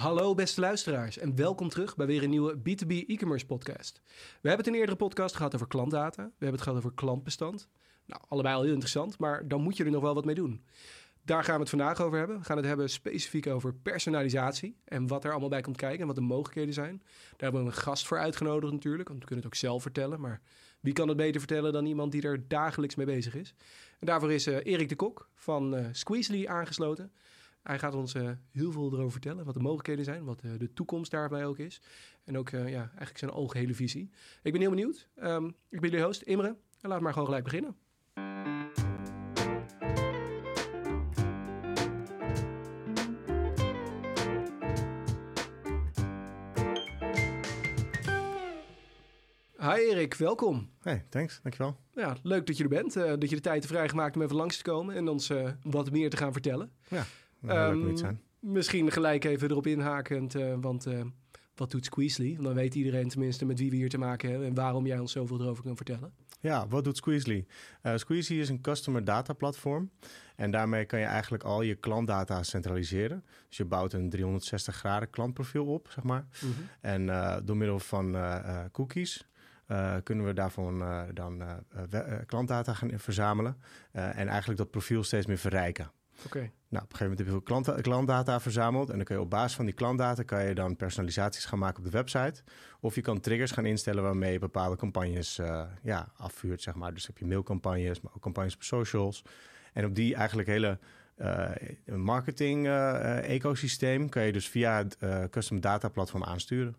Hallo beste luisteraars en welkom terug bij weer een nieuwe B2B e-commerce podcast. We hebben het in een eerdere podcast gehad over klantdata. We hebben het gehad over klantbestand. Nou, allebei al heel interessant, maar dan moet je er nog wel wat mee doen. Daar gaan we het vandaag over hebben. We gaan het hebben specifiek over personalisatie en wat er allemaal bij komt kijken en wat de mogelijkheden zijn. Daar hebben we een gast voor uitgenodigd natuurlijk, want we kunnen het ook zelf vertellen. Maar wie kan het beter vertellen dan iemand die er dagelijks mee bezig is? En daarvoor is uh, Erik de Kok van uh, aangesloten. Hij gaat ons uh, heel veel erover vertellen, wat de mogelijkheden zijn, wat uh, de toekomst daarbij ook is. En ook uh, ja, eigenlijk zijn algehele visie. Ik ben heel benieuwd. Um, ik ben jullie host Imre en laat maar gewoon gelijk beginnen. Hi Erik, welkom. Hey, thanks, dankjewel. Ja, leuk dat je er bent, dat je de tijd vrijgemaakt om even langs te komen en ons wat meer te gaan vertellen. Ja. Um, zijn. Misschien gelijk even erop inhakend, uh, want uh, wat doet Squeezely? Dan weet iedereen tenminste met wie we hier te maken hebben en waarom jij ons zoveel erover kan vertellen. Ja, wat doet Squeezely? Uh, Squeezely is een customer data platform en daarmee kan je eigenlijk al je klantdata centraliseren. Dus je bouwt een 360 graden klantprofiel op, zeg maar. Mm -hmm. En door middel van cookies kunnen we daarvan dan klantdata gaan verzamelen en eigenlijk dat profiel steeds meer verrijken. Okay. Nou, op een gegeven moment heb je veel klant, klantdata verzameld. En dan kun je op basis van die klantdata kan je dan personalisaties gaan maken op de website. Of je kan triggers gaan instellen waarmee je bepaalde campagnes uh, ja, afvuurt. Zeg maar. Dus heb je mailcampagnes, maar ook campagnes op socials. En op die eigenlijk hele uh, marketing uh, ecosysteem kan je dus via het custom data platform aansturen.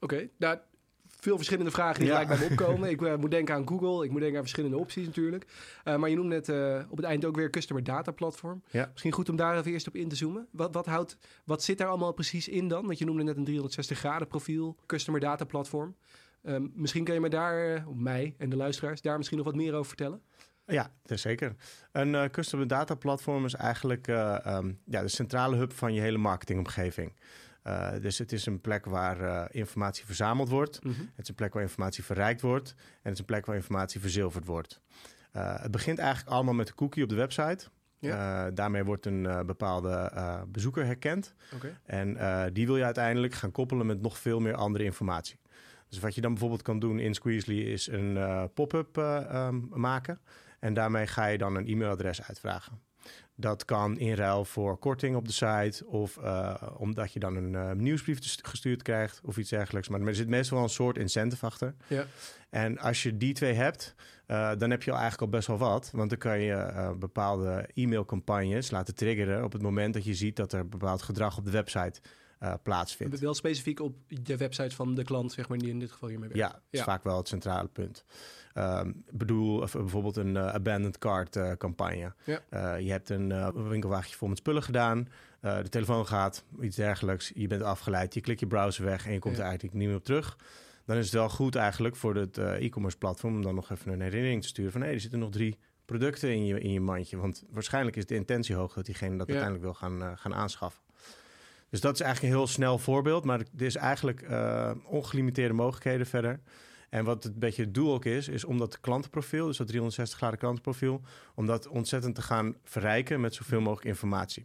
Oké, nou veel verschillende vragen die ja. gelijk bij me opkomen. ik uh, moet denken aan Google, ik moet denken aan verschillende opties natuurlijk. Uh, maar je noemt net uh, op het eind ook weer Customer Data Platform. Ja. Misschien goed om daar even eerst op in te zoomen. Wat, wat, houdt, wat zit daar allemaal precies in dan? Want je noemde net een 360 graden profiel, Customer Data Platform. misschien kan je me daar, mij en de luisteraars, daar misschien nog wat meer over vertellen? Ja, zeker. Een uh, customer data platform is eigenlijk uh, um, ja, de centrale hub van je hele marketingomgeving. Uh, dus het is een plek waar uh, informatie verzameld wordt. Mm -hmm. Het is een plek waar informatie verrijkt wordt. En het is een plek waar informatie verzilverd wordt. Uh, het begint eigenlijk allemaal met de cookie op de website. Ja. daarmee wordt een bepaalde bezoeker herkend. Okay. En die wil je uiteindelijk gaan koppelen met nog veel meer andere informatie. Dus wat je dan bijvoorbeeld kan doen in Squeezely is een pop-up um, maken. En daarmee ga je dan een e-mailadres uitvragen. Dat kan in ruil voor korting op de site of uh, omdat je dan een uh, nieuwsbrief gestuurd krijgt of iets dergelijks. Maar er zit meestal wel een soort incentive achter. Ja. En als je die twee hebt, uh, dan heb je al eigenlijk al best wel wat. Want dan kan je bepaalde e-mailcampagnes laten triggeren op het moment dat je ziet dat er bepaald gedrag op de website uh, plaatsvindt. Wel specifiek op de website van de klant, zeg maar, die in dit geval hiermee werkt. Ja, dat is ja. vaak wel het centrale punt. Um, bedoel, of bijvoorbeeld een uh, abandoned cart uh, campagne. Ja. je hebt een winkelwagentje vol met spullen gedaan. de telefoon gaat, iets dergelijks. Je bent afgeleid, je klikt je browser weg en je komt ja. er eigenlijk niet meer op terug. Dan is het wel goed eigenlijk voor het e-commerce platform om dan nog even een herinnering te sturen van hé, hey, er zitten nog drie producten in je, in je mandje. Want waarschijnlijk is de intentie hoog dat diegene dat ja. uiteindelijk wil gaan, gaan aanschaffen. Dus dat is eigenlijk een heel snel voorbeeld. Maar er is eigenlijk uh, ongelimiteerde mogelijkheden verder. En wat het beetje het doel ook is, is om dat klantenprofiel, dus dat 360 graden klantenprofiel, om dat ontzettend te gaan verrijken met zoveel mogelijk informatie.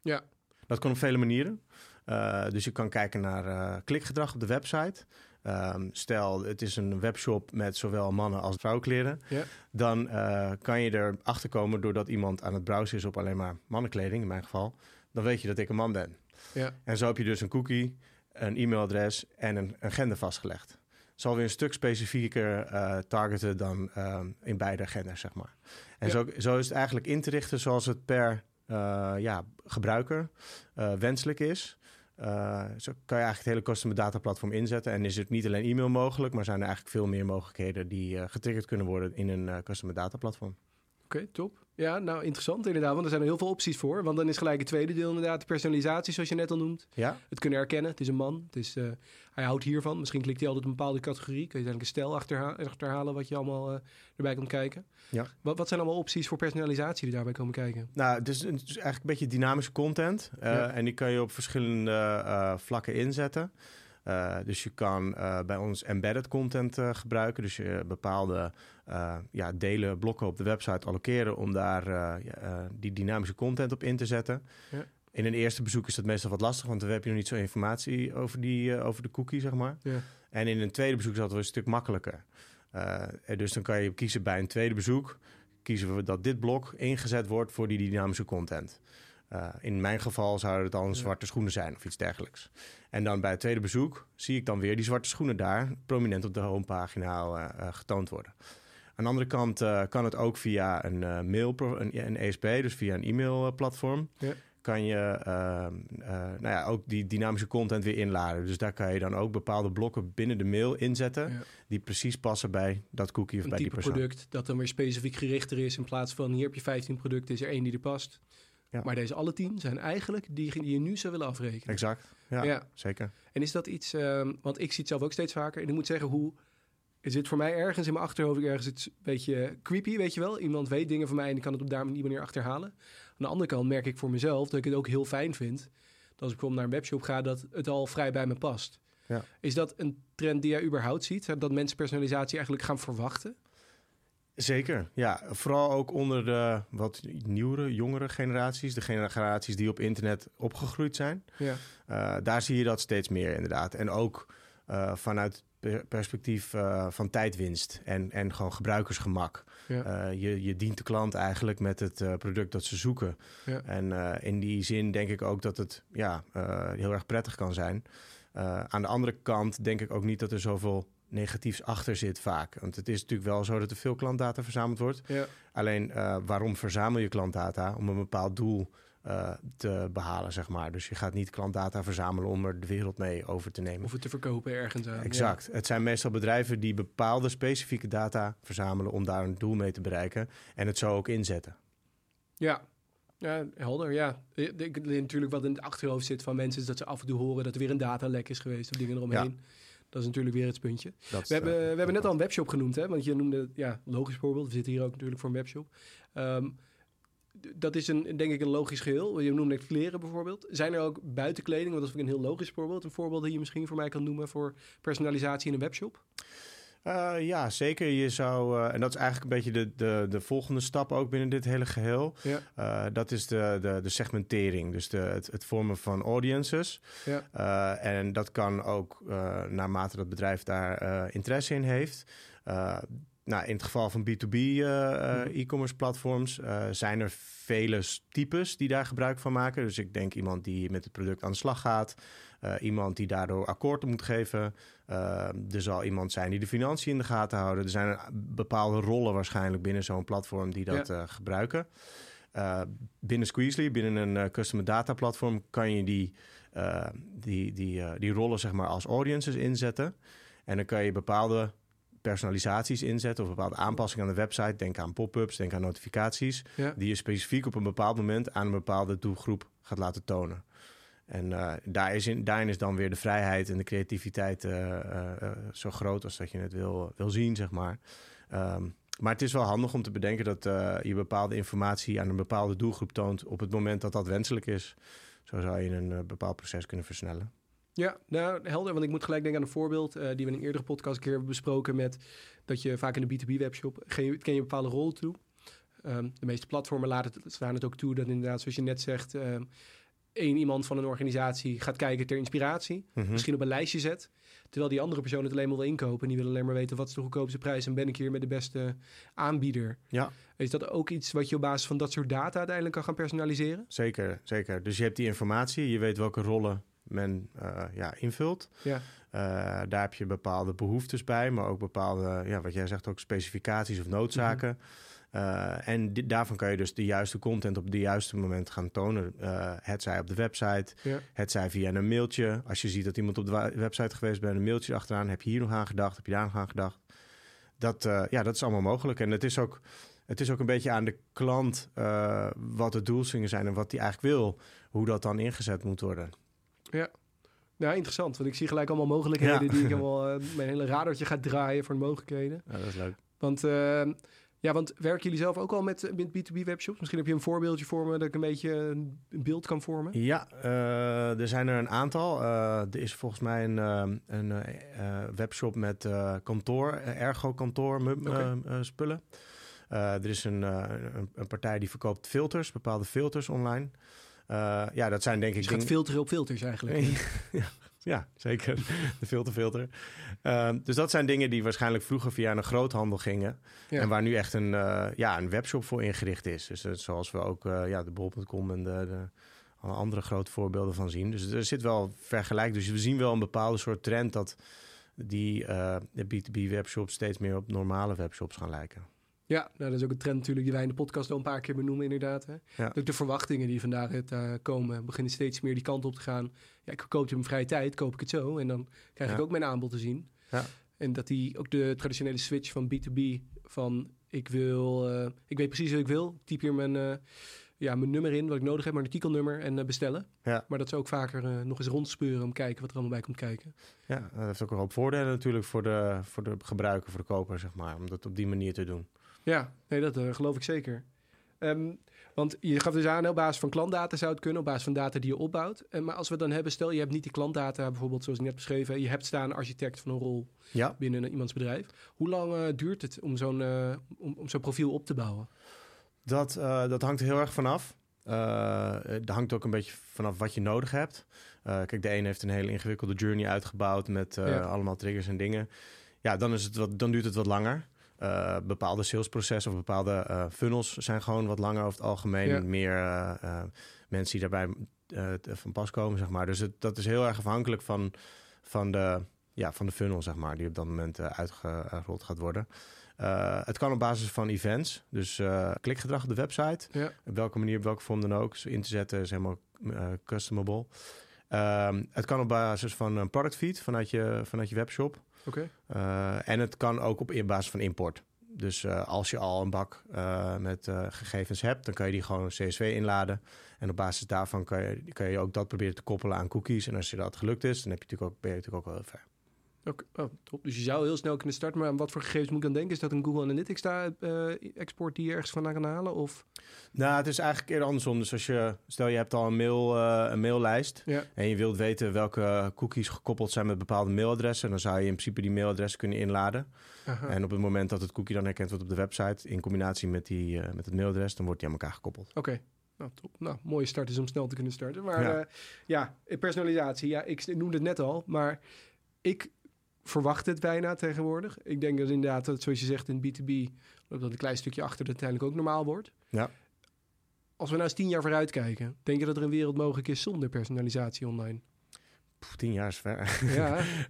Ja. Dat kan op vele manieren. Uh, dus je kan kijken naar uh, klikgedrag op de website. Um, stel, het is een webshop met zowel mannen als vrouwenkleren. Ja. Dan uh, kan je erachter komen doordat iemand aan het browsen is op alleen maar mannenkleding, in mijn geval. Dan weet je dat ik een man ben. Ja. En zo heb je dus een cookie, een e-mailadres en een, een gender vastgelegd. Zal weer een stuk specifieker uh, targeten dan uh, in beide genders, zeg maar. En Ja. zo, zo is het eigenlijk in te richten zoals het per uh, ja, gebruiker wenselijk is. zo kan je eigenlijk het hele customer data platform inzetten. En is het niet alleen e-mail mogelijk, maar zijn er eigenlijk veel meer mogelijkheden die getriggerd kunnen worden in een customer data platform. Oké, okay, top. Ja, nou interessant inderdaad, want er zijn er heel veel opties voor. Want dan is gelijk het tweede deel inderdaad de personalisatie, zoals je net al noemt. Ja. Het kunnen herkennen, het is een man, het is, uh, hij houdt hiervan. Misschien klikt hij altijd een bepaalde categorie. Kun je uiteindelijk een stijl achterha achterhalen wat je allemaal uh, erbij komt kijken. Ja. Wat, wat zijn allemaal opties voor personalisatie die daarbij komen kijken? Nou, het is, het is eigenlijk een beetje dynamische content. Uh, ja. En die kan je op verschillende vlakken inzetten. Uh, dus je kan uh, bij ons embedded content uh, gebruiken. Dus je bepaalde ja, delen, blokken op de website allokeren om daar die dynamische content op in te zetten. Ja. In een eerste bezoek is dat meestal wat lastig, want dan heb je nog niet zo informatie over, die, eh, over de cookie, zeg maar. Ja. En in een tweede bezoek is dat wel een stuk makkelijker. Dus dan kan je kiezen bij een tweede bezoek, kiezen we dat dit blok ingezet wordt voor die dynamische content. Uh, in mijn geval zouden het al zwarte schoenen zijn of iets dergelijks. En dan bij het tweede bezoek zie ik dan weer die zwarte schoenen daar prominent op de homepagina uh, getoond worden. Aan de andere kant kan het ook via een mail, een, een ESP, dus via een e-mailplatform. Ja kan je uh, nou ja, ook die dynamische content weer inladen. Dus daar kan je dan ook bepaalde blokken binnen de mail inzetten... Ja. die precies passen bij dat cookie of een bij die persoon. product dat dan weer specifiek gerichter is... in plaats van hier heb je 15 producten, is er één die er past. Ja. Maar deze alle tien zijn eigenlijk die, die je nu zou willen afrekenen. Exact, ja, ja. zeker. En is dat iets... Uh, want ik zie het zelf ook steeds vaker. En ik moet zeggen, hoe... Er zit voor mij ergens in mijn achterhoofd ergens iets een beetje creepy, weet je wel. Iemand weet dingen van mij en ik kan het op daar die manier achterhalen. Aan de andere kant merk ik voor mezelf dat ik het ook heel fijn vind. Dat als ik bijvoorbeeld naar een webshop ga, dat het al vrij bij me past. Ja. Is dat een trend die jij überhaupt ziet? Dat mensen personalisatie eigenlijk gaan verwachten? Zeker, ja. Vooral ook onder de wat nieuwere, jongere generaties. De generaties die op internet opgegroeid zijn. Ja. Uh, daar zie je dat steeds meer inderdaad. En ook uh, vanuit perspectief uh, van tijdwinst en, en gewoon gebruikersgemak. Ja. Uh, je, je dient de klant eigenlijk met het uh, product dat ze zoeken. Ja. En in die zin denk ik ook dat het ja, heel erg prettig kan zijn. aan de andere kant denk ik ook niet dat er zoveel negatiefs achter zit vaak. Want het is natuurlijk wel zo dat er veel klantdata verzameld wordt. Ja. Alleen waarom verzamel je klantdata? Om een bepaald doel uh, te behalen, zeg maar. Dus je gaat niet klantdata verzamelen om er de wereld mee over te nemen. Of het te verkopen ergens aan. Exact. Het zijn meestal bedrijven die bepaalde specifieke data verzamelen om daar een doel mee te bereiken en het zo ook inzetten. Ja, ja, helder, ja. Ik, natuurlijk wat in het achterhoofd zit van mensen... is dat ze af en toe horen dat er weer een datalek is geweest... of dingen eromheen. Ja. Dat is natuurlijk weer het puntje. Dat we, hebben, uh, we hebben net al een webshop genoemd, hè? Want je noemde, ja, logisch voorbeeld. We zitten hier ook natuurlijk voor een webshop. Um, dat is een, denk ik een logisch geheel. Je noemde net kleren bijvoorbeeld. Zijn er ook buitenkleding, want dat is een heel logisch voorbeeld. Een voorbeeld die je misschien voor mij kan noemen voor personalisatie in een webshop? Uh, ja, zeker. Je zou, uh, en dat is eigenlijk een beetje de, de, de volgende stap ook binnen dit hele geheel. Ja. Uh, dat is de, de, de segmentering, dus de, het, het vormen van audiences. Ja. en dat kan ook naarmate dat bedrijf daar interesse in heeft nou, in het geval van B2B uh, uh, e-commerce platforms uh, zijn er vele types die daar gebruik van maken. Dus ik denk iemand die met het product aan de slag gaat, uh, iemand die daardoor akkoord moet geven. er zal iemand zijn die de financiën in de gaten houden. Er zijn bepaalde rollen waarschijnlijk binnen zo'n platform die dat ja. gebruiken. binnen Squeezely, binnen een customer data platform, kan je die, die, die, die rollen zeg maar als audiences inzetten. En dan kan je bepaalde personalisaties inzetten of bepaalde aanpassingen aan de website. Denk aan pop-ups, denk aan notificaties. Die je specifiek op een bepaald moment aan een bepaalde doelgroep gaat laten tonen. En uh, daar is in, daarin is dan weer de vrijheid en de creativiteit uh, uh, zo groot als dat je het wil, wil zien, zeg maar. Um, maar het is wel handig om te bedenken dat je bepaalde informatie aan een bepaalde doelgroep toont op het moment dat dat wenselijk is. Zo zou je een bepaald proces kunnen versnellen. Ja, nou helder, want ik moet gelijk denken aan een voorbeeld uh, die we in een eerdere podcast een keer hebben besproken met dat je vaak in de B2B webshop ken je, een bepaalde rol toe. Um, de meeste platformen laten het, staan het ook toe dat inderdaad, zoals je net zegt, um, één iemand van een organisatie gaat kijken ter inspiratie, mm-hmm. misschien op een lijstje zet, terwijl die andere persoon het alleen maar wil inkopen en die wil alleen maar weten wat is de goedkoopste prijs en ben ik hier met de beste aanbieder. Ja. Is dat ook iets wat je op basis van dat soort data uiteindelijk kan gaan personaliseren? Zeker, zeker. Dus je hebt die informatie, je weet welke rollen men uh, ja, invult. Ja. Uh, daar heb je bepaalde behoeftes bij, maar ook bepaalde, ja, wat jij zegt, ook specificaties of noodzaken. Mm uh, en daarvan kan je dus de juiste content op de juiste moment gaan tonen. het zij op de website, ja. het zij via een mailtje. Als je ziet dat iemand op de website geweest bent, een mailtje achteraan. Heb je hier nog aan gedacht? Heb je daar nog aan gedacht? Dat, ja, dat is allemaal mogelijk. En het is ook, het is ook een beetje aan de klant wat de doelstellingen zijn en wat hij eigenlijk wil. Hoe dat dan ingezet moet worden. Ja. Ja, interessant. Want ik zie gelijk allemaal mogelijkheden die ik helemaal uh, mijn hele radartje ga draaien voor de mogelijkheden. Ja, dat is leuk. Want, uh, ja, want werken jullie zelf ook al met, met B2B webshops? Misschien heb je een voorbeeldje voor me dat ik een beetje een beeld kan vormen. Ja, uh, er zijn er een aantal. er is volgens mij een, een webshop met kantoor, ergo kantoor okay. spullen. er is een, een, een, partij die verkoopt filters, bepaalde filters online. Uh, ja, dat zijn denk ik... Dus je gaat filteren op filters eigenlijk. ja, ja, zeker. De filterfilter. Uh, dus dat zijn dingen die waarschijnlijk vroeger via een groothandel gingen. Ja. En waar nu echt een, uh, ja, een webshop voor ingericht is. Dus uh, zoals we ook ja, de bol.com en de, de alle andere grote voorbeelden van zien. Dus er zit wel vergelijk. Dus we zien wel een bepaalde soort trend dat die de B2B webshops steeds meer op normale webshops gaan lijken. Ja, nou, dat is ook een trend natuurlijk die wij in de podcast al een paar keer benoemen inderdaad. Hè. Ja. de verwachtingen die vandaag het, uh, komen beginnen steeds meer die kant op te gaan. Ja, ik koop in mijn vrije tijd, koop ik het zo en dan krijg ik ook mijn aanbod te zien. Ja. En dat die ook de traditionele switch van B2B van ik wil, uh, ik weet precies wat ik wil, typ hier mijn, uh, ja, mijn nummer in wat ik nodig heb, mijn artikelnummer en bestellen. Ja. Maar dat ze ook vaker nog eens rondspeuren om kijken wat er allemaal bij komt kijken. Ja, dat heeft ook een hoop voordelen natuurlijk voor de, voor de gebruiker, voor de koper zeg maar, om dat op die manier te doen. Ja, nee, dat uh, geloof ik zeker. Um, want je gaf dus aan, op basis van klantdata zou het kunnen, op basis van data die je opbouwt. Uh, maar als we dan hebben, stel je hebt niet die klantdata, bijvoorbeeld zoals ik net beschreven, je hebt staan architect van een rol ja. binnen iemands bedrijf. Hoe lang uh, duurt het om zo'n om, om zo'n profiel op te bouwen? Dat, dat hangt er heel erg vanaf. dat hangt ook een beetje vanaf wat je nodig hebt. kijk, de ene heeft een hele ingewikkelde journey uitgebouwd met ja. allemaal triggers en dingen. Ja, dan, is het wat, dan duurt het wat langer. Uh, bepaalde salesprocessen of bepaalde uh, funnels zijn gewoon wat langer over het algemeen. Meer uh, mensen die daarbij van pas komen, zeg maar. Dus het, dat is heel erg afhankelijk van, van, de, ja, van de funnel, zeg maar, die op dat moment uitgerold gaat worden. het kan op basis van events, dus klikgedrag op de website. Ja. Op welke manier, op welke vorm dan ook, in te zetten is helemaal customable. Ehm, het kan op basis van een product feed vanuit je, vanuit je webshop. Uh, en het kan ook op basis van import. Dus uh, als je al een bak uh, met gegevens hebt, dan kan je die gewoon CSV inladen. En op basis daarvan kan je, kan je ook dat proberen te koppelen aan cookies. En als je dat gelukt is, dan heb je natuurlijk ook, ben je natuurlijk ook wel heel ver. Okay. Oh, top. Dus je zou heel snel kunnen starten. Maar aan wat voor gegevens moet ik dan denken? Is dat een Google Analytics daar, uh, export die je ergens vandaan kan halen? Of? Nou, het is eigenlijk eerder andersom. Dus als je, stel je hebt al een, mail, uh, een maillijst ja. en je wilt weten welke cookies gekoppeld zijn met bepaalde mailadressen, dan zou je in principe die mailadres kunnen inladen. Aha. En op het moment dat het cookie dan herkend wordt op de website, in combinatie met, die, uh, met het mailadres, dan wordt die aan elkaar gekoppeld. Oké. Nou, top. Nou, mooie start is om snel te kunnen starten. Maar ja, ja personalisatie. Ja, ik noemde het net al, maar ik verwacht het bijna tegenwoordig. Ik denk dat inderdaad, dat, zoals je zegt in B2B, dat een klein stukje achter uiteindelijk ook normaal wordt. Ja. Als we nou eens tien jaar vooruit kijken, denk je dat er een wereld mogelijk is zonder personalisatie online? Poeh, tien jaar is ver.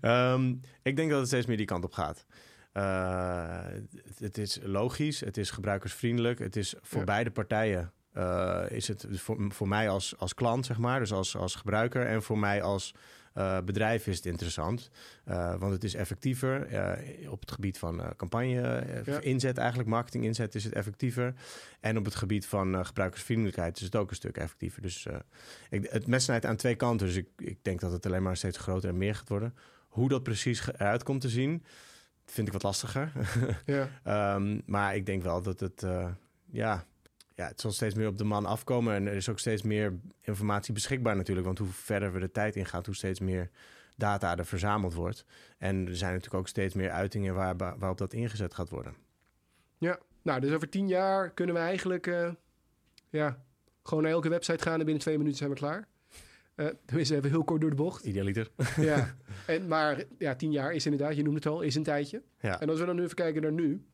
Ja. um, ik denk dat het steeds meer die kant op gaat. Uh, het, het, is logisch, het is gebruikersvriendelijk, het is voor beide partijen. Uh, is het voor, voor mij als, als klant, zeg maar, dus als, als gebruiker, en voor mij als uh, bedrijf is het interessant. Uh, want het is effectiever. Uh, op het gebied van campagne ja. inzet, eigenlijk marketing inzet, is het effectiever. En op het gebied van gebruikersvriendelijkheid is het ook een stuk effectiever. Dus ik, het mes snijdt aan twee kanten. Dus ik, ik denk dat het alleen maar steeds groter en meer gaat worden. Hoe dat precies eruit komt te zien, vind ik wat lastiger. ja. um, maar ik denk wel dat het, ja, ja, het zal steeds meer op de man afkomen. En er is ook steeds meer informatie beschikbaar natuurlijk. Want hoe verder we de tijd ingaan, hoe steeds meer data er verzameld wordt. En er zijn natuurlijk ook steeds meer uitingen waar, waarop dat ingezet gaat worden. Ja, nou, dus over tien jaar kunnen we eigenlijk uh, ja, gewoon naar elke website gaan en binnen twee minuten zijn we klaar. Uh, tenminste, even heel kort door de bocht. Idealiter. ja, en, maar ja, tien jaar is inderdaad, je noemde het al, is een tijdje. Ja. En als we dan nu even kijken naar nu,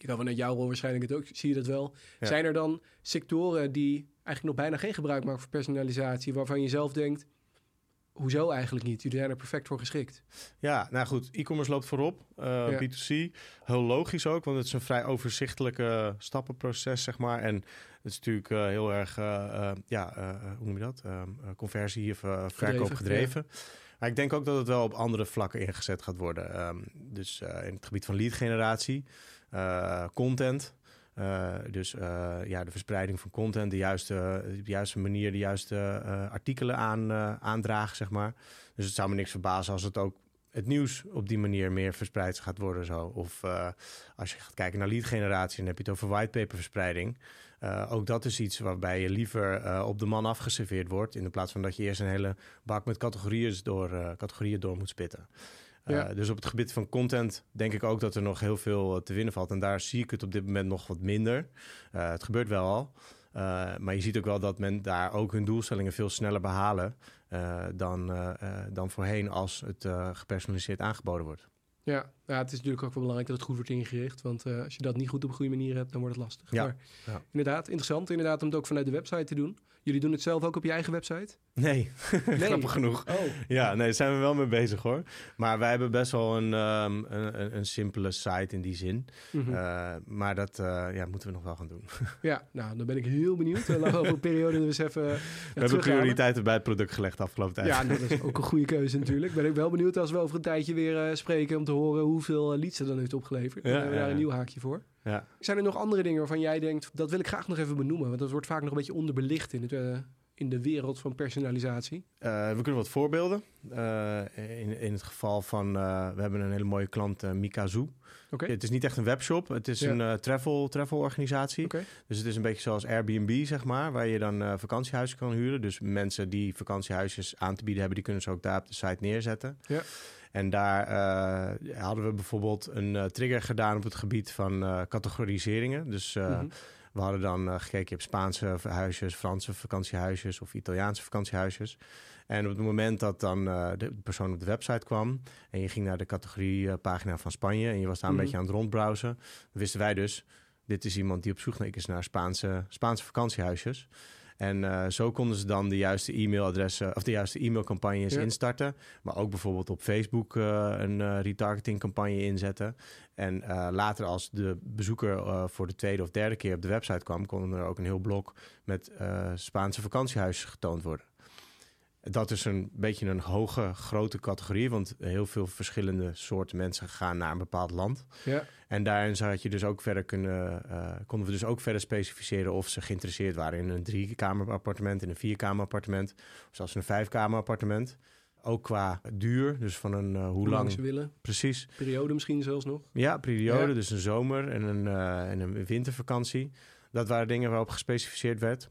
ik kan vanuit jouw rol waarschijnlijk het ook, zie je dat wel. Zijn er dan sectoren die eigenlijk nog bijna geen gebruik maken voor personalisatie, waarvan je zelf denkt, hoezo eigenlijk niet? Jullie zijn er perfect voor geschikt. Ja, nou goed, e-commerce loopt voorop. Uh, B2C, heel logisch ook, want het is een vrij overzichtelijke stappenproces, zeg maar. En het is natuurlijk uh, heel erg, uh, ja, hoe noem je dat? conversie of verkoop gedreven. Maar ik denk ook dat het wel op andere vlakken ingezet gaat worden. Um, dus in het gebied van lead generatie. Eh, content. Uh, dus uh, ja, de verspreiding van content, de juiste, de juiste manier, de juiste artikelen aan, aandragen, zeg maar. Dus het zou me niks verbazen als het ook het nieuws op die manier meer verspreid gaat worden. Zo. Of als je gaat kijken naar lead generatie, dan heb je het over whitepaperverspreiding. ook dat is iets waarbij je liever op de man afgeserveerd wordt, in plaats van dat je eerst een hele bak met categorieën door, categorieën door moet spitten. Ja. Uh, dus op het gebied van content denk ik ook dat er nog heel veel eh, te winnen valt. En daar zie ik het op dit moment nog wat minder. Uh, het gebeurt wel al. Uh, maar je ziet ook wel dat men daar ook hun doelstellingen veel sneller behalen dan, dan voorheen als het gepersonaliseerd aangeboden wordt. Ja, ja, het is natuurlijk ook wel belangrijk dat het goed wordt ingericht. Want als je dat niet goed op een goede manier hebt, dan wordt het lastig. Ja, maar ja. inderdaad, interessant inderdaad om het ook vanuit de website te doen. Jullie doen het zelf ook op je eigen website? Nee, Nee. grappig genoeg. Oh, Ja, nee, daar zijn we wel mee bezig hoor. Maar wij hebben best wel een, ehm, een, een, simpele site in die zin. mhm. Eh, maar dat eh, ja, moeten we nog wel gaan doen. ja, nou, dan ben ik heel benieuwd. We laten over een periode dus even. we hebben prioriteiten bij het product gelegd de afgelopen tijd. Ja, dat is ook een goede keuze natuurlijk. Ben ik wel benieuwd als we over een tijdje weer eh, spreken om te horen hoeveel leads er dan heeft opgeleverd. Dan Ja, hebben we daar een nieuw haakje voor. Ja. Zijn er nog andere dingen waarvan jij denkt, dat wil ik graag nog even benoemen? Want dat wordt vaak nog een beetje onderbelicht in, het, eh, in de wereld van personalisatie. Eh, we kunnen wat voorbeelden. Eh, in, in het geval van, we hebben een hele mooie klant, Mikazu. Oké. Het is niet echt een webshop, het is Ja. een travel, travel organisatie. Dus het is een beetje zoals Airbnb, zeg maar, waar je dan eh, vakantiehuizen kan huren. Dus mensen die vakantiehuisjes aan te bieden hebben, die kunnen ze ook daar op de site neerzetten. Ja. En daar eh, hadden we bijvoorbeeld een eh, trigger gedaan op het gebied van eh, categoriseringen. Dus Mhm. we hadden dan gekeken, je hebt Spaanse huisjes, Franse vakantiehuisjes of Italiaanse vakantiehuisjes. En op het moment dat dan de persoon op de website kwam en je ging naar de categoriepagina van Spanje en je was daar Mhm. een beetje aan het rondbrowsen, wisten wij dus, dit is iemand die op zoek is naar Spaanse, Spaanse vakantiehuisjes. En eh, zo konden ze dan de juiste e-mailadressen of de juiste e-mailcampagnes Ja. instarten. Maar ook bijvoorbeeld op Facebook eh, een eh, retargetingcampagne inzetten. En later als de bezoeker voor de tweede of derde keer op de website kwam, kon er ook een heel blok met Spaanse vakantiehuizen getoond worden. Dat is een beetje een hoge, grote categorie, want heel veel verschillende soorten mensen gaan naar een bepaald land. Ja. En daarin zou je dus ook verder kunnen, eh, konden we dus ook verder specificeren of ze geïnteresseerd waren in een drie-kamer appartement, in een vierkamer appartement, of zelfs een vijfkamer appartement. Ook qua duur, dus van een eh, hoe, Hoe lang ze willen. Precies. Periode misschien zelfs nog. Ja, periode, Ja. dus een zomer en een, eh, en een wintervakantie. Dat waren dingen waarop gespecificeerd werd.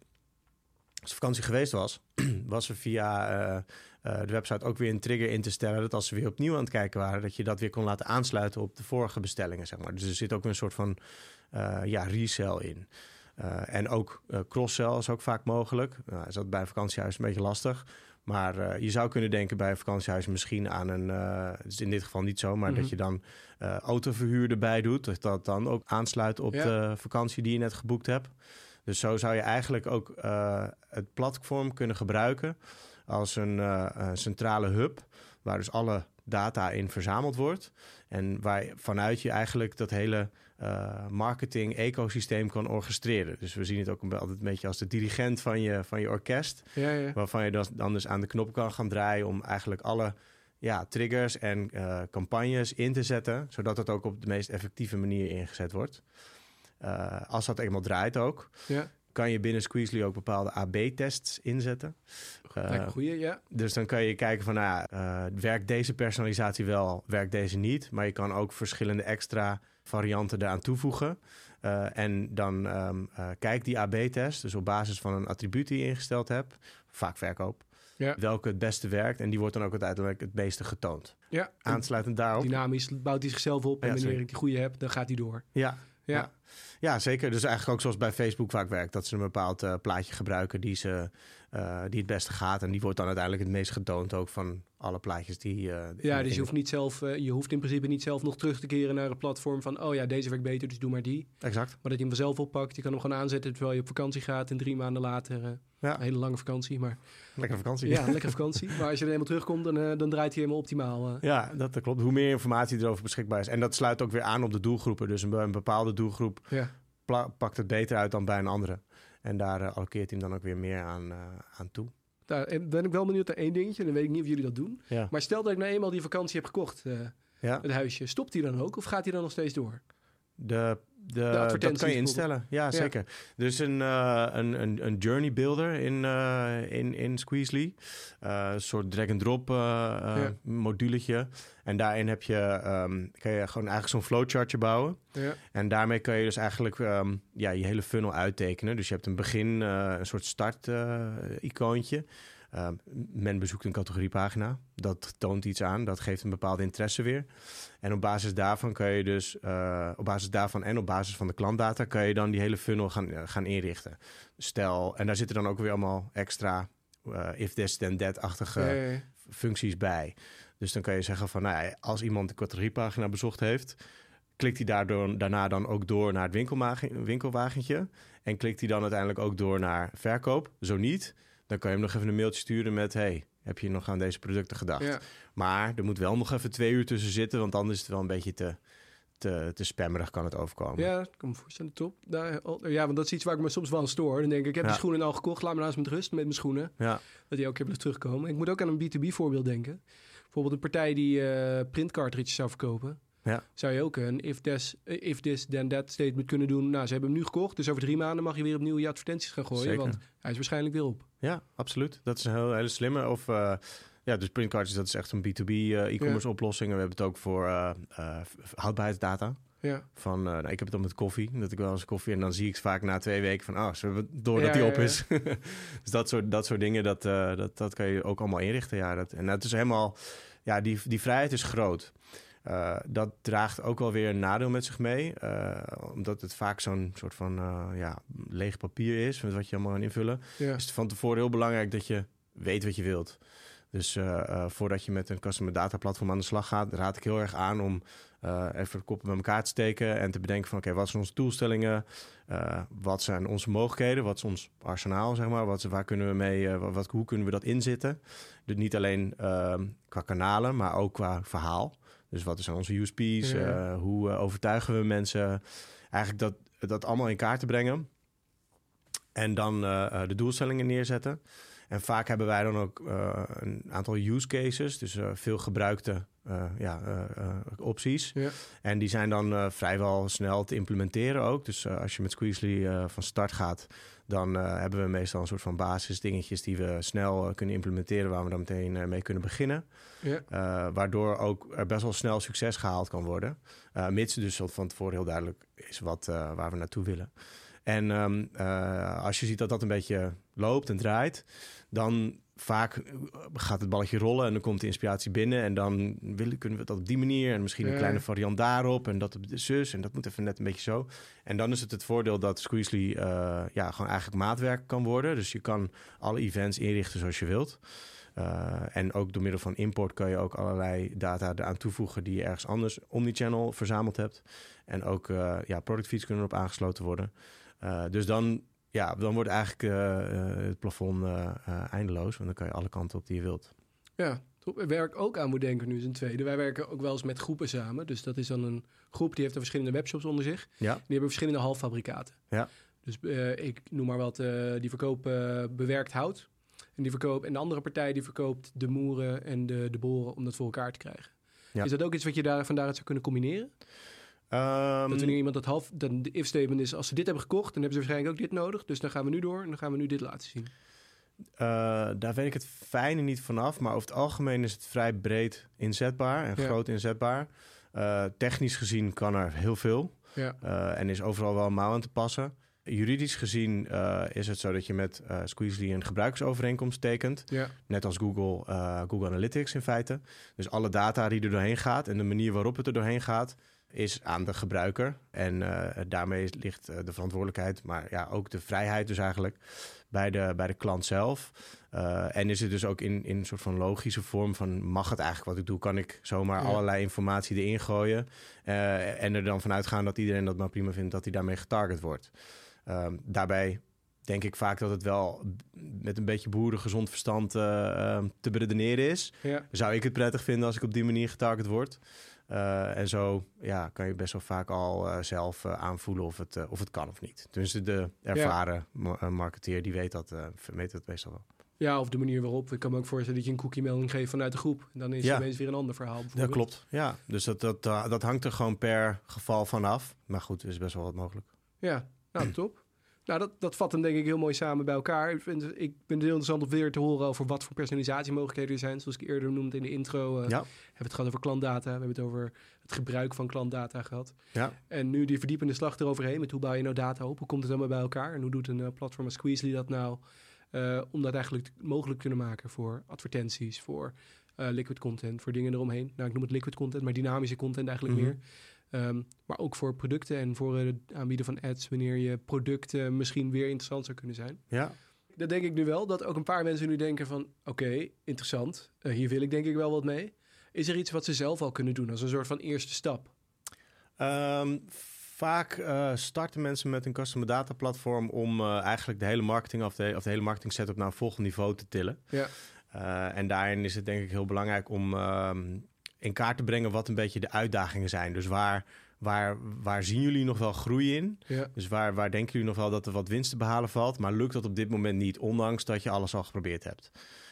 Als de vakantie geweest was, was er via eh, eh, de website ook weer een trigger in te stellen... dat als ze weer opnieuw aan het kijken waren... dat je dat weer kon laten aansluiten op de vorige bestellingen, zeg maar. Dus er zit ook een soort van eh, ja, resell in. En ook cross-sell is ook vaak mogelijk. Nou, is dat bij een vakantiehuis een beetje lastig... Maar je zou kunnen denken bij een vakantiehuis misschien aan een... het is in dit geval niet zo, maar Mhm. dat je dan autoverhuur erbij doet. Dat dat dan ook aansluit op Ja. de vakantie die je net geboekt hebt. Dus zo zou je eigenlijk ook eh, het platform kunnen gebruiken als een eh, eh, centrale hub, waar dus alle data in verzameld wordt. En waar vanuit je eigenlijk dat hele eh, marketing-ecosysteem kan orchestreren. Dus we zien het ook een, altijd een beetje als de dirigent van je, van je orkest. Ja, ja. Waarvan je dan dus aan de knop kan gaan draaien om eigenlijk alle ja, triggers en campagnes in te zetten. Zodat het ook op de meest effectieve manier ingezet wordt. Eh, als dat eenmaal draait ook, ja. kan je binnen Squeezely ook bepaalde AB-tests inzetten. Een goeie, ja. dus dan kan je kijken van, nou, ja, eh, werkt deze personalisatie wel, werkt deze niet. Maar je kan ook verschillende extra varianten eraan toevoegen. En dan ehm eh, kijk die AB-test, dus op basis van een attribuut die je ingesteld hebt, vaak verkoop, Ja. welke het beste werkt. En die wordt dan ook uiteindelijk het meeste getoond. Ja, Aansluitend daarop. dynamisch bouwt hij zichzelf op. En Ja, wanneer ik die goede heb, dan gaat hij door. Ja, Ja, Ja. Ja, zeker. Dus eigenlijk ook zoals bij Facebook vaak werkt. Dat ze een bepaald eh, plaatje gebruiken die, ze, eh, die het beste gaat. En die wordt dan uiteindelijk het meest getoond ook van alle plaatjes die... eh, ja in- dus je hoeft, niet zelf, je hoeft in principe niet zelf nog terug te keren naar het platform van... oh ja, deze werkt beter, dus doe maar die. Exact. Maar dat je hem vanzelf oppakt. Je kan hem gewoon aanzetten terwijl je op vakantie gaat. En drie maanden later, Ja. een hele lange vakantie. Maar Lekkere vakantie. ja, een lekkere vakantie. Maar als je er eenmaal terugkomt, dan, dan draait hij helemaal optimaal. Ja, dat klopt. Hoe meer informatie erover beschikbaar is. En dat sluit ook weer aan op de doelgroepen. Dus een, een bepaalde doelgroep ja. pakt het beter uit dan bij een andere. En daar allokeert hij hem dan ook weer meer aan, eh, aan toe. Daar en ben ik wel benieuwd naar één dingetje. Dan weet ik niet of jullie dat doen. Ja. Maar stel dat ik nou eenmaal die vakantie heb gekocht, eh, het huisje. Stopt hij dan ook of gaat hij dan nog steeds door? De, de, dat kan je instellen. Ja, Ja. zeker. Dus een, eh, een, een, een journey builder in, eh in, in Squeezely. Eh, een soort drag-and-drop Ja. moduletje. En daarin heb je, ehm, kan je gewoon eigenlijk zo'n flowchartje bouwen. Ja. En daarmee kan je dus eigenlijk ehm, ja, je hele funnel uittekenen. Dus je hebt een begin, een soort start-icoontje. Ehm, men bezoekt een categoriepagina. Dat toont iets aan. Dat geeft een bepaalde interesse weer. En op basis daarvan kan je dus, eh, op basis daarvan en op basis van de klantdata, kan je dan die hele funnel gaan, eh, gaan inrichten. Stel, en daar zitten dan ook weer allemaal extra uh, if this then that-achtige functies bij. Dus dan kan je zeggen van, nou ja, als iemand de categoriepagina bezocht heeft, klikt hij daardoor, daarna dan ook door naar het winkelwagen, winkelwagentje. En klikt hij dan uiteindelijk ook door naar verkoop. Zo niet, dan kan je hem nog even een mailtje sturen met, hey, heb je nog aan deze producten gedacht? Ja. Maar er moet wel nog even twee uur tussen zitten, want anders is het wel een beetje te, te, te spammerig kan het overkomen. Ja, ik kan me voorstellen, top. Ja, want dat is iets waar ik me soms wel aan stoor. Dan denk ik, ik heb Ja. die schoenen al gekocht, laat me nou eens met rust met mijn schoenen. Ja, Dat die elke keer blijft terugkomen. Ik moet ook aan een B2B voorbeeld denken. Bijvoorbeeld een partij die printcartridges zou verkopen. Ja. Zou je ook een if this, eh, if this then that statement kunnen doen. Nou, ze hebben hem nu gekocht, dus over drie maanden mag je weer opnieuw je advertenties gaan gooien. Zeker. Want hij is waarschijnlijk weer op. ja absoluut. Dat is een heel, hele slimme. Of eh, ja, dus printcards, dat is echt een B2B eh, e-commerce oplossing. En we hebben het ook voor eh, eh, houdbaarheidsdata. Ja, Van, nou, ik heb het dan met koffie. Dat ik wel eens koffie en dan zie ik vaak na twee weken van, ah, zullen we door Ja, dat die op is. dus dat soort, dat soort dingen, dat, dat, dat kan je ook allemaal inrichten. Ja, dat, en dat is helemaal, ja, die, die vrijheid is groot. Eh, dat draagt ook wel weer een nadeel met zich mee. eh, omdat het vaak zo'n soort van eh, ja, leeg papier is, met wat je allemaal aan invullen ja. is het van tevoren heel belangrijk dat je weet wat je wilt. Dus voordat je met een customer data platform aan de slag gaat, raad ik heel erg aan om even de koppen bij elkaar te steken en te bedenken van oké, wat zijn onze doelstellingen? Wat zijn onze mogelijkheden? Wat is ons arsenaal, zeg maar? Wat, waar kunnen we mee, wat, wat- hoe kunnen we dat inzetten? Dus niet alleen ehm, qua kanalen, maar ook qua verhaal. Dus wat zijn onze USP's? Ja. Eh, hoe eh, overtuigen we mensen? Eigenlijk dat, dat allemaal in kaart te brengen. En dan eh, de doelstellingen neerzetten. En vaak hebben wij dan ook een aantal use cases, dus veel gebruikte ja, opties. Ja. En die zijn dan vrijwel snel te implementeren ook. Dus als je met Squeezely van start gaat, dan eh, hebben we meestal een soort van basisdingetjes die we snel eh, kunnen implementeren, waar we dan meteen eh, mee kunnen beginnen. ja. Waardoor ook er best wel snel succes gehaald kan worden. Mits dus van tevoren heel duidelijk is wat, waar we naartoe willen. En ehm, eh, als je ziet dat dat een beetje loopt en draait, dan vaak eh, gaat het balletje rollen en dan komt de inspiratie binnen. En dan willen, kunnen we dat op die manier en misschien een Ja. kleine variant daarop en dat op de zus en dat moet even net een beetje zo. En dan is het het voordeel dat Squeezely eh, ja, gewoon eigenlijk maatwerk kan worden. Dus je kan alle events inrichten zoals je wilt. Uh, en ook door middel van import kan je ook allerlei data eraan toevoegen die je ergens anders omnichannel verzameld hebt. En ook uh, ja, product feeds kunnen erop aangesloten worden. Dus dan, ja, dan wordt eigenlijk uh, het plafond eindeloos, want dan kan je alle kanten op die je wilt. Ja, waar ik ook aan moet denken nu is een tweede. Wij werken ook wel eens met groepen samen. Dus dat is dan een groep die heeft er verschillende webshops onder zich. Ja. Die hebben verschillende halffabrikaten. Ja. Dus uh, ik noem maar wat, uh, die verkopen uh, bewerkt hout. En, die verkoopt, en de andere partij die verkoopt de moeren en de, de boren om dat voor elkaar te krijgen. Ja. Is dat ook iets wat je daar, van daaruit zou kunnen combineren? Um, dat wanneer iemand dat half, dan de if-statement is, als ze dit hebben gekocht, dan hebben ze waarschijnlijk ook dit nodig. Dus dan gaan we nu door en dan gaan we nu dit laten zien. Uh, daar weet ik het fijne niet vanaf, maar over het algemeen is het vrij breed inzetbaar en ja. groot inzetbaar. Uh, technisch gezien kan er heel veel ja. uh, en is overal wel mouw aan te passen. Juridisch gezien is het zo dat je met Squeezely een gebruikersovereenkomst tekent. Ja. Net als Google, Google Analytics in feite. Dus alle data die er doorheen gaat en de manier waarop het er doorheen gaat, is aan de gebruiker. En uh, daarmee ligt uh, de verantwoordelijkheid, maar ja, ook de vrijheid dus eigenlijk bij de, bij de klant zelf. Uh, en is het dus ook in, in een soort van logische vorm van... mag het eigenlijk wat ik doe? Kan ik zomaar ja. allerlei informatie erin gooien? Uh, en er dan vanuit gaan dat iedereen dat maar prima vindt... dat hij daarmee getarget wordt. Uh, daarbij denk ik vaak dat het wel met een beetje boeren gezond verstand uh, te beredeneren is. Ja. Zou ik het prettig vinden als ik op die manier getarget word? Uh, en zo ja, kan je best wel vaak al uh, zelf uh, aanvoelen of het, of het kan of niet. Dus de ervaren ja. marketeer die weet dat, weet dat meestal wel. Ja, of de manier waarop. Ik kan me ook voorstellen dat je een cookie-melding geeft vanuit de groep. En dan is ja. het ineens weer een ander verhaal. Dat klopt, ja. Dus dat, dat, dat hangt er gewoon per geval van af. Maar goed, er is best wel wat mogelijk. Ja, nou top. Nou, dat, dat vat hem denk ik heel mooi samen bij elkaar. Ik, vind, ik ben heel interessant om weer te horen over wat voor personalisatiemogelijkheden er zijn. Zoals ik eerder noemde in de intro. Uh, ja. Hebben we het gehad over klantdata. We hebben het over het gebruik van klantdata gehad. Ja. En nu die verdiepende slag eroverheen met hoe bouw je nou data op? Hoe komt het allemaal bij elkaar? En hoe doet een uh, platform als Squeezely dat nou? eh, om dat eigenlijk mogelijk te kunnen maken voor advertenties, voor liquid content, voor dingen eromheen. Nou, ik noem het liquid content, maar dynamische content eigenlijk Mhm. meer. Ehm, maar ook voor producten en voor eh, het aanbieden van ads, wanneer je producten misschien weer interessant zou kunnen zijn. Ja, Dat denk ik nu wel, dat ook een paar mensen nu denken van... oké, interessant, eh, hier wil ik denk ik wel wat mee. Is er iets wat ze zelf al kunnen doen als een soort van eerste stap? Ehm, vaak eh, starten mensen met een customer data platform om eigenlijk de hele marketing of de, of de hele marketing setup naar een volgend niveau te tillen. Ja. En daarin is het denk ik heel belangrijk om ehm, in kaart te brengen wat een beetje de uitdagingen zijn. Dus waar, waar, waar zien jullie nog wel groei in? Ja, Dus waar, waar denken jullie nog wel dat er wat winst te behalen valt? Maar lukt dat op dit moment niet, ondanks dat je alles al geprobeerd hebt?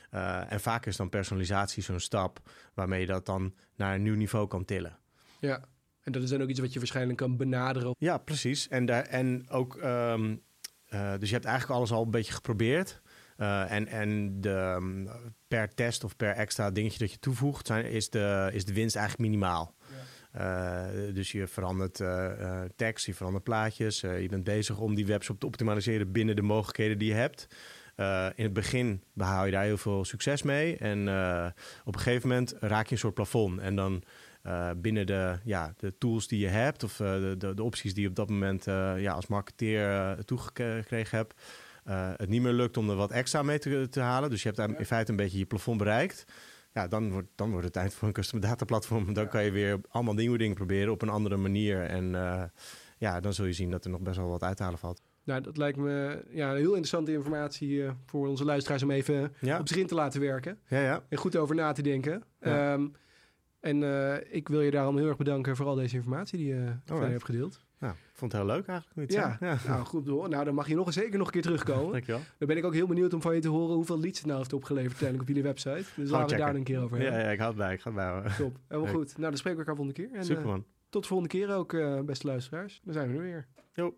Eh, en vaak is dan personalisatie zo'n stap waarmee je dat dan naar een nieuw niveau kan tillen. ja. En dat is dan ook iets wat je waarschijnlijk kan benaderen. Ja, precies. En, daar, en ook, ehm, eh, dus je hebt eigenlijk alles al een beetje geprobeerd. Eh, en en de, ehm, per test of per extra dingetje dat je toevoegt, zijn, is, de, is de winst eigenlijk minimaal. Eh, dus je verandert eh, tekst, je verandert plaatjes. je bent bezig om die webshop te optimaliseren binnen de mogelijkheden die je hebt. In het begin behaal je daar heel veel succes mee. En op een gegeven moment raak je een soort plafond. En dan binnen de, ja, de tools die je hebt, of de, de, de opties die je op dat moment ja, als marketeer toegekregen hebt, eh, het niet meer lukt om er wat extra mee te, te halen. Dus je hebt in feite een beetje je plafond bereikt. Ja, dan wordt, dan wordt het tijd voor een custom data platform. Dan kan je weer allemaal nieuwe dingen proberen op een andere manier. En eh, ja, dan zul je zien dat er nog best wel wat uit te halen valt. Nou, dat lijkt me ja, heel interessante informatie eh, voor onze luisteraars om even Ja, op zich in te laten werken. ja, ja. En goed over na te denken. Ehm, en ik wil je daarom heel erg bedanken voor al deze informatie die je Alright. hebt gedeeld. Nou, ik vond het heel leuk eigenlijk. Ja, ja. nou goed. hoor. Nou, dan mag je nog, zeker nog een keer terugkomen. Dankjewel. Dan ben ik ook heel benieuwd om van je te horen hoeveel leads het nou heeft opgeleverd uiteindelijk op jullie website. Dus laten we daar een keer over Ja, hebben. ja, ik ga het bij. Ik ga het bijhouden. Top. Helemaal goed. Nou, dan spreken we elkaar volgende keer. En, eh, Superman. tot de volgende keer ook, eh, beste luisteraars. Dan zijn we er weer. Jo.